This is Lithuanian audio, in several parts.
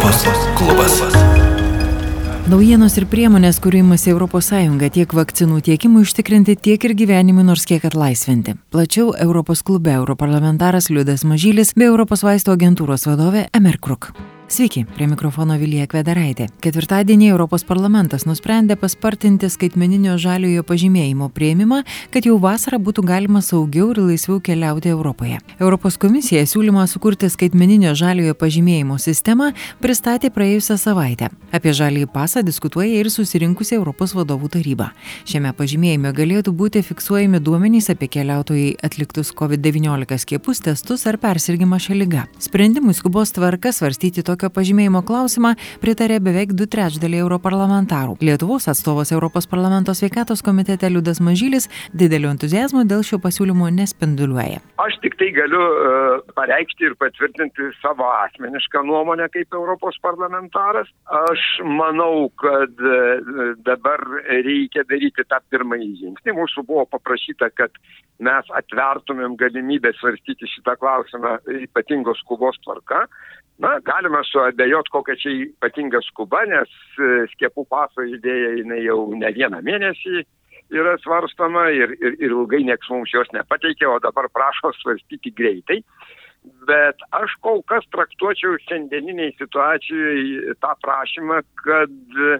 Europos klubas. Naujienos ir priemonės, kurių imasi ES tiek vakcinų tiekimui užtikrinti, tiek ir gyvenimui nors kiek atlaisvinti. Plačiau Europos klube europarlamentaras Liudas Mažylis bei Europos vaisto agentūros vadovė Emer Kruk. Sveiki, prie mikrofono Vilija Kvedaraitė. Ketvirtadienį Europos parlamentas nusprendė paspartinti skaitmeninio žaliojo pažymėjimo prieimimą, kad jau vasarą būtų galima saugiau ir laisviau keliauti Europoje. Europos komisija siūlymą sukurti skaitmeninio žaliojo pažymėjimo sistemą pristatė praėjusią savaitę. Apie žalį pasą diskutuoja ir susirinkusi Europos vadovų taryba. Šiame pažymėjime galėtų būti fiksuojami duomenys apie keliautojai atliktus COVID-19 skiepus, testus ar persirgymą šią lygą. Sprendimui skubos tvarka svarstyti tokį tokio pažymėjimo klausimą pritarė beveik du trečdaliai europarlamentarų. Lietuvos atstovas Europos parlamento sveikatos komitete Liudas Mažylis didelio entuzijazmo dėl šio pasiūlymo nespinduliuoja. Aš tik tai galiu uh, pareikšti ir patvirtinti savo asmenišką nuomonę kaip Europos parlamentaras. Aš manau, kad uh, dabar reikia daryti tą pirmąjį žingsnį. Mūsų buvo paprašyta, kad mes atvertumėm galimybę svarstyti šitą klausimą ypatingos skubos tvarka. Na, galima suabejot, kokia čia ypatinga skuba, nes e, skiepų paso idėja jinai jau ne vieną mėnesį yra svarstama ir, ir, ir ilgai nieks mums jos nepateikė, o dabar prašo svarstyti greitai. Bet aš kol kas traktuočiau šiandieniniai situacijai tą prašymą, kad e,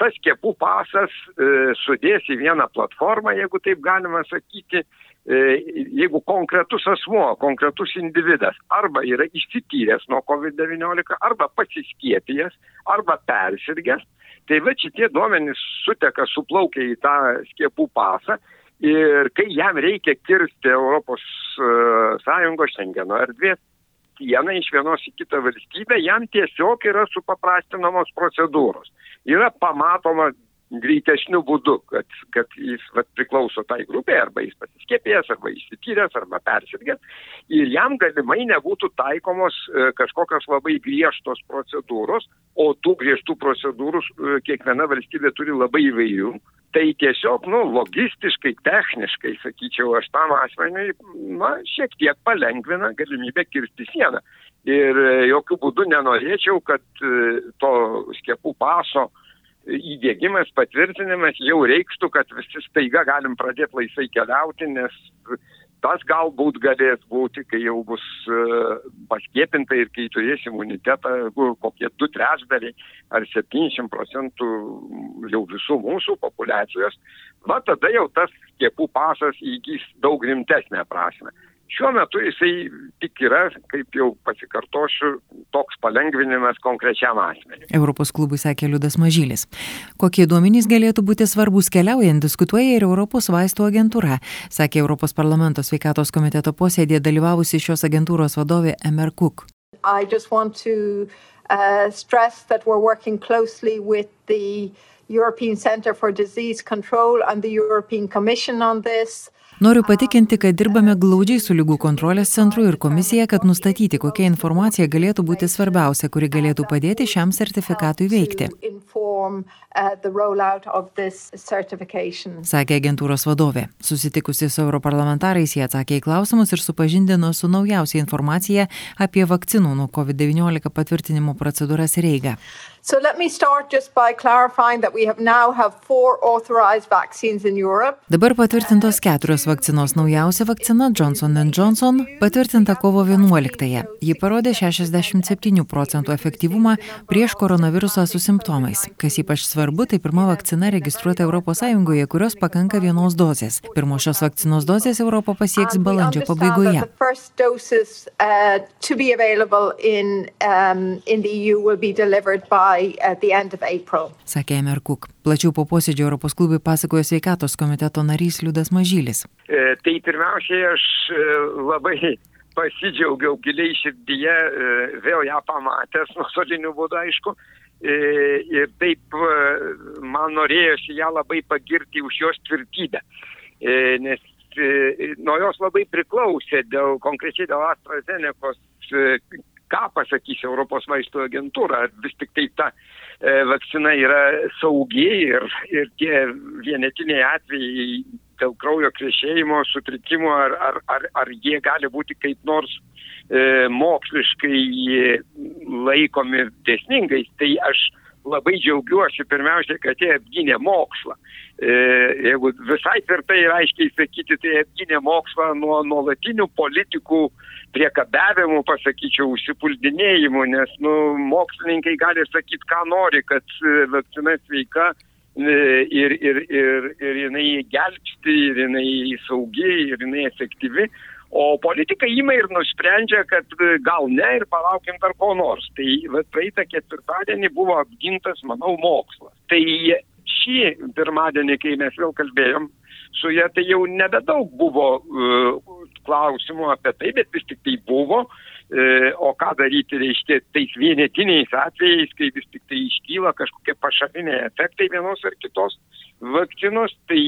tas skiepų pasas e, sudės į vieną platformą, jeigu taip galima sakyti, E, jeigu konkretus asmuo, konkretus individas arba yra išsityręs nuo COVID-19, arba pasiskiepijęs, arba persirgęs, tai va šitie duomenys suteka, suplaukia į tą skiepų pasą ir kai jam reikia kirsti Europos e, Sąjungos Šengeno erdvės sieną iš vienos į kitą valstybę, jam tiesiog yra supaprastinamos procedūros. Yra pamatoma greitesniu būdu, kad, kad jis vat, priklauso tai grupiai, arba jis pasiskėpėjęs, arba įsityręs, arba persirgęs, ir jam galimai nebūtų taikomos e, kažkokios labai griežtos procedūros, o tų griežtų procedūrų e, kiekviena valstybė turi labai įvairių. Tai tiesiog, nu, logistiškai, techniškai, sakyčiau, aš tam asmeniui, na, šiek tiek palengvina galimybę kirsti sieną. Ir e, jokių būdų nenorėčiau, kad to skiepų paso uh, įdėgymas, patvirtinimas jau reikštų, kad visi staiga galim pradėti laisvai keliauti, nes tas galbūt galės būti, kai jau bus e, paskiepinta ir kai turės imunitetą, kokie du trečdaliai ar 70 procentų jau visų mūsų populacijos, va tada jau tas skiepų pasas įgys daug rimtesnę prasme. Šiuo metu jisai tik yra, kaip jau pasikartosiu, toks palengvinimas konkrečiam asmeniui. Europos klubui sakė Liudas Mažylis. Kokie duomenys galėtų būti svarbus keliaujant, diskutuoja ir Europos vaistų agentūra, sakė Europos parlamento sveikatos komiteto posėdėje dalyvavusi šios agentūros vadovė Emer Cook. Uh, stress that we're working closely with the European Centre for Disease Control and the European Commission on this. Noriu patikinti, kad dirbame glaudžiai su lygų kontrolės centru ir komisija, kad nustatyti, kokia informacija galėtų būti svarbiausia, kuri galėtų padėti šiam sertifikatui veikti. Sakė agentūros vadovė. Susitikusi su europarlamentarais, jie atsakė į klausimus ir supažindino su naujausia informacija apie vakcinų nuo COVID-19 patvirtinimo procedūras ir eigą. So let me start just by clarifying that we have now have four authorized vaccines in Europe. Dabar patvirtintos keturios vakcinos. Naujausia vakcina Johnson Johnson patvirtinta kovo 11-ąją. Ji parodė 67 procentų efektyvumą prieš koronavirusą su simptomais. Kas ypač svarbu, tai pirma vakcina registruota ES, kurios pakanka vienos dozės. Pirmosios vakcinos dozės Europą pasieks balandžio pabaigoje. Sakė Emer Cook. Plačiau po posėdžio Europos klubui pasakojo sveikatos komiteto narys Liudas Mažylis. E, tai pirmiausiai aš e, labai pasidžiaugiau giliai širdyje, e, vėl ją pamatęs, nuotoliniu būdu aišku. E, ir taip e, man norėjosi ją labai pagirti už jos tvirtybę. E, nes nuo jos labai priklausė dėl konkrečiai dėl AstraZenecos ką pasakys Europos vaistų agentūra, ar vis tik tai ta e, vakcina yra saugi ir, ir tie vienetiniai atvejai dėl kraujo krešėjimo, sutrikimo, ar, ar, ar, ar jie gali būti kaip nors e, moksliškai laikomi dėsningais, tai aš labai džiaugiuosi pirmiausia, kad jie apgynė mokslą. E, jeigu visai tvirtai ir aiškiai sakyti, tai apgynė mokslą nuo nuolatinių politikų priekabiavimų, pasakyčiau, užsipuldinėjimų, nes nu, mokslininkai gali sakyti, ką nori, kad e, vakcina sveika e, ir, ir, ir, ir jinai gelbsti, ir jinai saugi, ir jinai efektyvi. O politikai ima ir nusprendžia, kad e, gal ne ir palaukim dar ko nors. Tai va, praeitą ketvirtadienį buvo apgintas, manau, mokslas. Tai šį pirmadienį, kai mes vėl kalbėjom su ją, tai jau nebedaug buvo uh, klausimų apie tai, bet vis tik tai buvo. Uh, o ką daryti, reiškia, tais vienetiniais atvejais, kai vis tik tai iškyla kažkokie pašaliniai efektai vienos ar kitos vakcinos, tai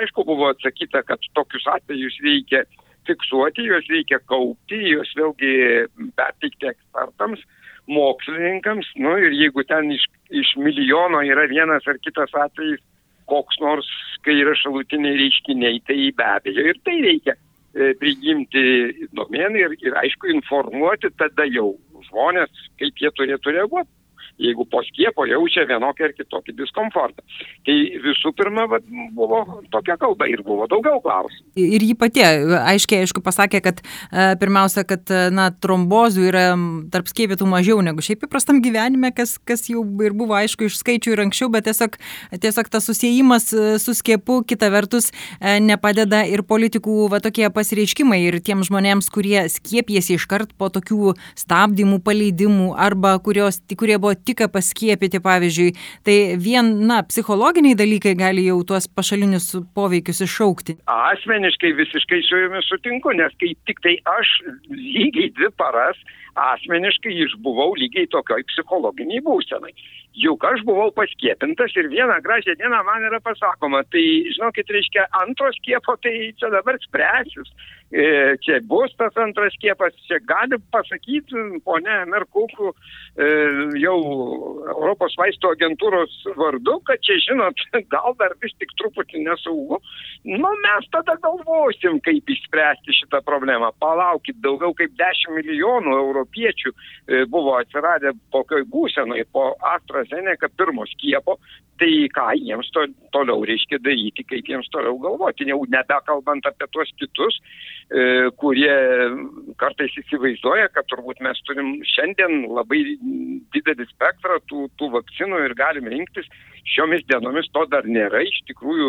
aišku buvo atsakyta, kad tokius atvejus reikia fiksuoti, juos reikia kaupti, juos vėlgi perteikti ekspertams, mokslininkams, nu ir jeigu ten iš, iš milijono yra vienas ar kitas atvejis, koks nors, kai yra šalutiniai reiškiniai, tai be abejo ir tai reikia e, prigimti domenį ir, ir aišku informuoti tada jau žmonės, kaip jie turėtų reaguoti jeigu po skiepo jaučia vienokį ar kitokį diskomfortą. Tai visų pirma, va, buvo tokia kalba ir buvo daugiau klausimų. Ir ji pati aiškiai, aišku, pasakė, kad e, pirmiausia, kad e, na, trombozių yra tarp skiepytų mažiau negu šiaip įprastam gyvenime, kas, kas jau ir buvo aišku iš skaičių ir anksčiau, bet tiesiog, tiesiog tas susijimas e, su skiepu kita vertus nepadeda ir politikų va, tokie pasireiškimai ir tiem žmonėms, kurie skiepėsi iškart po tokių stabdymų, paleidimų arba kurios, kurie buvo tik paskiepyti, pavyzdžiui, tai vien, na, psichologiniai dalykai gali jau tuos pašalinius poveikius iššaukti. Asmeniškai visiškai su jumis sutinku, nes kai tik tai aš lygiai dvi paras asmeniškai išbuvau lygiai tokioj psichologiniai būsenai. Juk aš buvau paskiepintas ir vieną gražią dieną man yra pasakoma, tai žinokit, reiškia, antros skiepo, tai čia dabar spręsis. E, čia bus tas antras skiepas, čia gali pasakyti, ponė Merkukų, e, jau Europos vaisto agentūros vardu, kad čia, žinot, gal dar vis tik truputį nesaugu. Nu, mes tada galvosim, kaip išspręsti šitą problemą. Palaukit, daugiau kaip 10 milijonų europiečių e, buvo atsiradę tokioj būsenai po AstraZeneca pirmo skiepo, tai ką jiems to, toliau reiškia daryti, kaip jiems toliau galvoti, jau nebekalbant apie tuos kitus, kurie kartais įsivaizduoja, kad turbūt mes turim šiandien labai didelį spektrą tų, tų vakcinų ir galim rinktis. Šiomis dienomis to dar nėra, iš tikrųjų,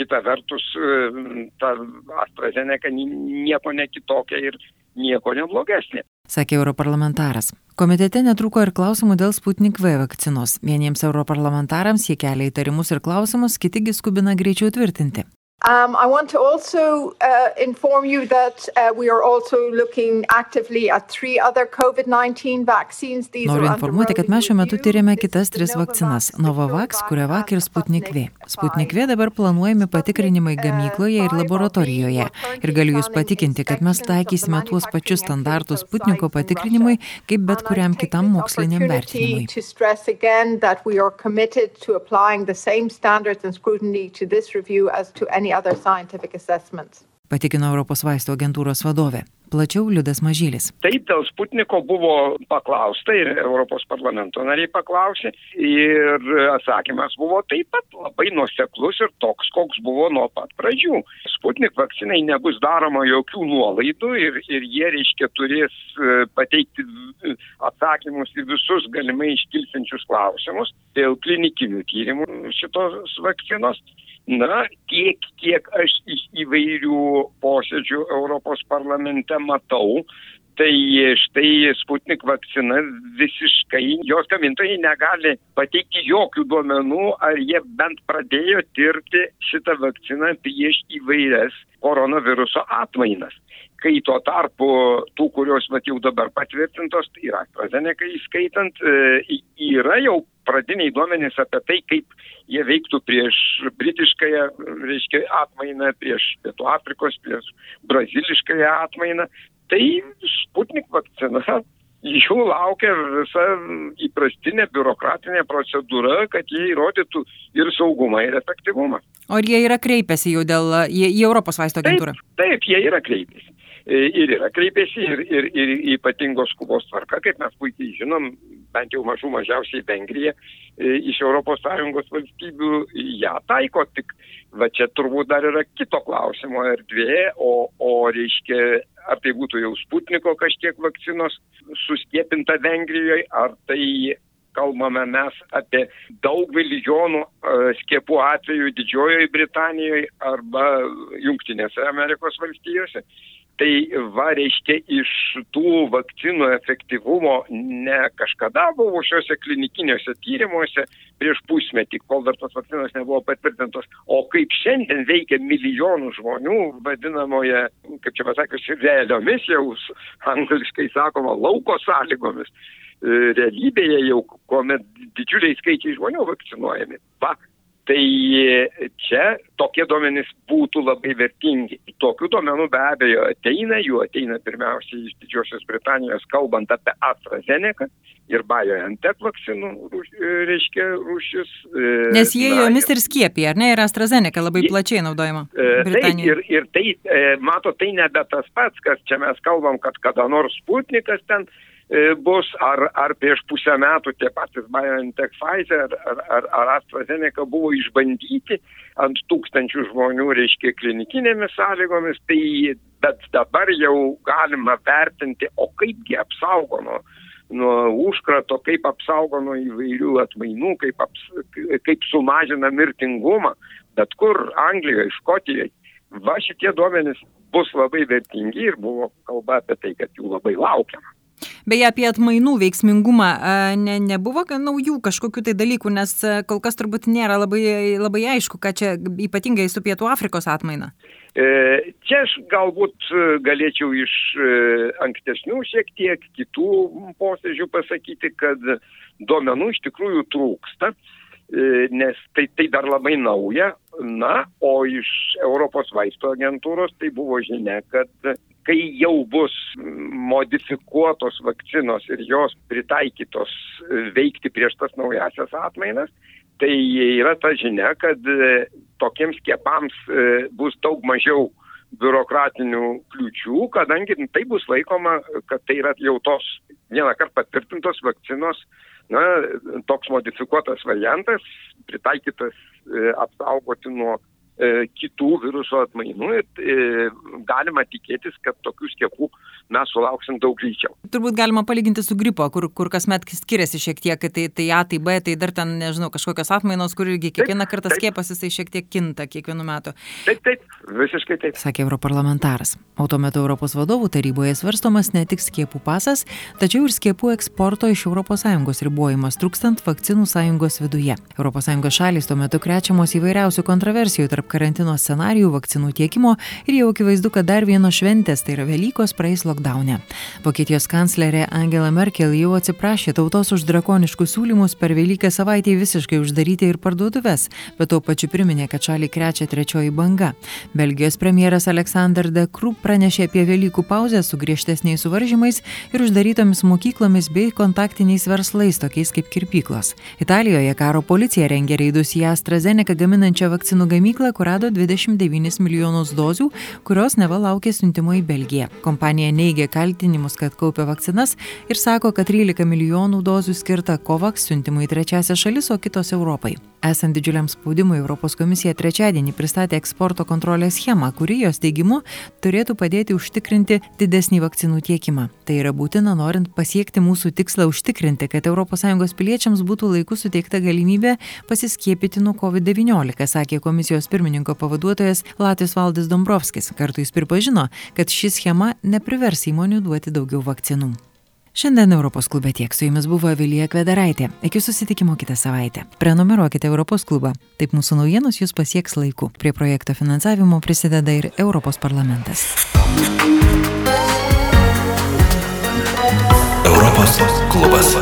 kita vertus, e, ta AstraZeneca nieko nekitokia ir nieko neblogesnė sakė europarlamentaras. Komitete netruko ir klausimų dėl Sputnik V vakcinos. Vieniems europarlamentarams jie kelia įtarimus ir klausimus, kitigi skubina greičiau tvirtinti. Um, I want to also uh, inform you that uh, we are also looking actively at three other COVID-19 vaccines. These Noriu informuoti, kad mes šiuo metu tyrėme kitas tris vakcinas - Novavax, Kurevak ir Sputnik V. Sputnik V dabar planuojami patikrinimai gamykloje ir laboratorijoje. Ir galiu Jūs patikinti, kad mes taikysime tuos pačius standartus Sputniko patikrinimui, kaip bet kuriam kitam moksliniam vertinimui. Any other scientific assessments. Patikino Europos vaisto agentūros vadovė. Plačiau Liudas Mažylis. Taip, dėl Sputniko buvo paklausta ir Europos parlamento nariai paklausė ir atsakymas buvo taip pat labai nuoseklus ir toks, koks buvo nuo pat pradžių. Sputnik vakcinai nebus daroma jokių nuolaidų ir, ir jie, reiškia, turės e, pateikti atsakymus į visus galimai iškilsiančius klausimus dėl klinikinių tyrimų šitos vakcinos. Na, tiek, kiek aš iš įvairių posėdžių Europos parlamente matau, tai štai Sputnik vakcina visiškai, jos gamintojai negali pateikti jokių duomenų, ar jie bent pradėjo tirti šitą vakciną prieš įvairias koronaviruso atmainas. Kai tuo tarpu tų, kurios mat jau dabar patvirtintos, tai yra AstraZeneca įskaitant, e, yra jau pradiniai duomenys apie tai, kaip jie veiktų prieš britiškąją, reiškia, atmainą, prieš Pietų Afrikos, prieš braziliškąją atmainą. tai Sputnik vakcina jų laukia visa įprastinė biurokratinė procedūra, kad jie įrodytų ir saugumą, ir efektyvumą. O jie yra kreipęsi jau dėl į, į Europos vaisto agentūrą? Taip, taip, jie yra kreipęsi. E, ir yra kreipėsi ir, ir, ir ypatingos skubos tvarka, kaip mes puikiai žinom, bent jau mažų mažiausiai Vengrija e, iš ES valstybių ją taiko, tik va čia turbūt dar yra kito klausimo erdvė, o, o reiškia, ar tai būtų jau Sputniko kažkiek vakcinos suskiepinta Vengrijoje, ar tai kalbame mes apie daug milijonų uh, skiepų atvejų Didžiojoje Britanijoje arba Junktinėse Amerikos valstijose. Tai va, reiškia, iš tų vakcinų efektyvumo ne kažkada buvusiuose klinikiniuose tyrimuose prieš pusmetį, kol dar tos vakcinos nebuvo patvirtintos, o kaip šiandien veikia milijonų žmonių, vadinamoje, kaip čia pasakius, realiomis jau angliškai sakoma, lauko sąlygomis e, realybėje jau, kuomet didžiuliai skaičiai žmonių vakcinuojami. Va, Tai čia tokie duomenys būtų labai vertingi. Tokių duomenų be abejo ateina, jų ateina pirmiausiai iš Didžiosios Britanijos, kalbant apie AstraZeneca ir BioNTech vakcinų, reiškia, rūšis. E, Nes jie na, jomis ir skiepija, ar ne, ir AstraZeneca labai plačiai naudojama. Taip, ir, ir tai, e, mato, tai nebe tas pats, kas čia mes kalbam, kad kada nors Sputnikas ten E, bus, ar, ar prieš pusę metų tie patys BioNTech Pfizer ar, ar, ar AstraZeneca buvo išbandyti ant tūkstančių žmonių, reiškia, klinikinėmis sąlygomis, tai bet dabar jau galima vertinti, o kaipgi apsaugo nuo, nuo užkrato, kaip apsaugo nuo įvairių atmainų, kaip, aps, kaip sumažina mirtingumą, bet kur Anglijoje, Škotijoje. Va šitie duomenys bus labai vertingi ir buvo kalba apie tai, kad jų labai laukiama. Beje, apie atmainų veiksmingumą ne, nebuvo naujų kažkokių tai dalykų, nes kol kas turbūt nėra labai, labai aišku, ką čia ypatingai su Pietų Afrikos atmaina. E, čia aš galbūt e, galėčiau iš e, ankstesnių šiek tiek kitų posėdžių pasakyti, kad duomenų iš tikrųjų trūksta nes tai, tai dar labai nauja. Na, o iš Europos vaisto agentūros tai buvo žinia, kad kai jau bus modifikuotos vakcinos ir jos pritaikytos veikti prieš tas naujasias atmainas, tai yra ta žinia, kad e, tokiems skiepams e, bus daug mažiau biurokratinių kliučių, kadangi tai bus laikoma, kad tai yra jau tos vieną kartą patvirtintos vakcinos, na, toks modifikuotas variantas, pritaikytas e, apsaugoti nuo kitų viruso atmainų ir e, galima tikėtis, kad tokių skiepų mes sulauksim daug greičiau. Turbūt galima palyginti su gripo, kur, kur kasmet skiriasi šiek tiek, tai, tai A, tai B, tai dar ten, nežinau, kažkokios atmainos, kur irgi kiekvieną taip, kartą taip. skiepas jisai šiek tiek kinta kiekvienu metu. Taip, taip, visiškai taip. Sakė europarlamentaras. O tuo metu Europos vadovų taryboje svarstomas ne tik skiepų pasas, tačiau ir skiepų eksporto iš ES ribojimas trūkstant vakcinų sąjungos viduje. ES šalis tuo metu krečiamos įvairiausių kontroversijų tarp karantino scenarijų, vakcinų tiekimo ir jau akivaizdu, kad dar vienos šventės, tai yra Velykos, praeis lockdowne. Vokietijos kanclerė Angela Merkel jau atsiprašė tautos už drakoniškus siūlymus per Velyką savaitę visiškai uždaryti ir parduotuves, bet tuo pačiu priminė, kad šalį krečia trečioji banga. Belgijos premjeras Aleksandr De Krup pranešė apie Velykų pauzę su griežtesniais suvaržymais ir uždarytomis mokyklomis bei kontaktiniais verslais, tokiais kaip kirpyklos. Italijoje karo policija rengia reidus į AstraZeneca gaminančią vakcinų gamyklą, kur rado 29 milijonus dozių, kurios neva laukia siuntimo į Belgiją. Kompanija neigia kaltinimus, kad kaupia vakcinas ir sako, kad 13 milijonų dozių skirta COVAX siuntimui į trečiasią šalis, o kitos Europai. Esant didžiuliam spaudimui, Europos komisija trečiadienį pristatė eksporto kontrolės schemą, kuri jos teigimu turėtų padėti užtikrinti didesnį vakcinų tiekimą. Tai yra būtina norint pasiekti mūsų tikslą užtikrinti, kad ES piliečiams būtų laiku suteikta galimybė pasiskiepyti nuo COVID-19, sakė komisijos pirmininkas pirmininko pavaduotojas Latvijos Valdis Dombrovskis. Kartu jis pripažino, kad ši schema neprivers įmonių duoti daugiau vakcinų. Šiandien Europos klube tiek su jumis buvo Vilija Kvedaraitė. Iki susitikimo kitą savaitę. Prenumeruokite Europos klubą. Taip mūsų naujienos jūs pasieks laiku. Prie projekto finansavimo prisideda ir Europos parlamentas. Europos klubas.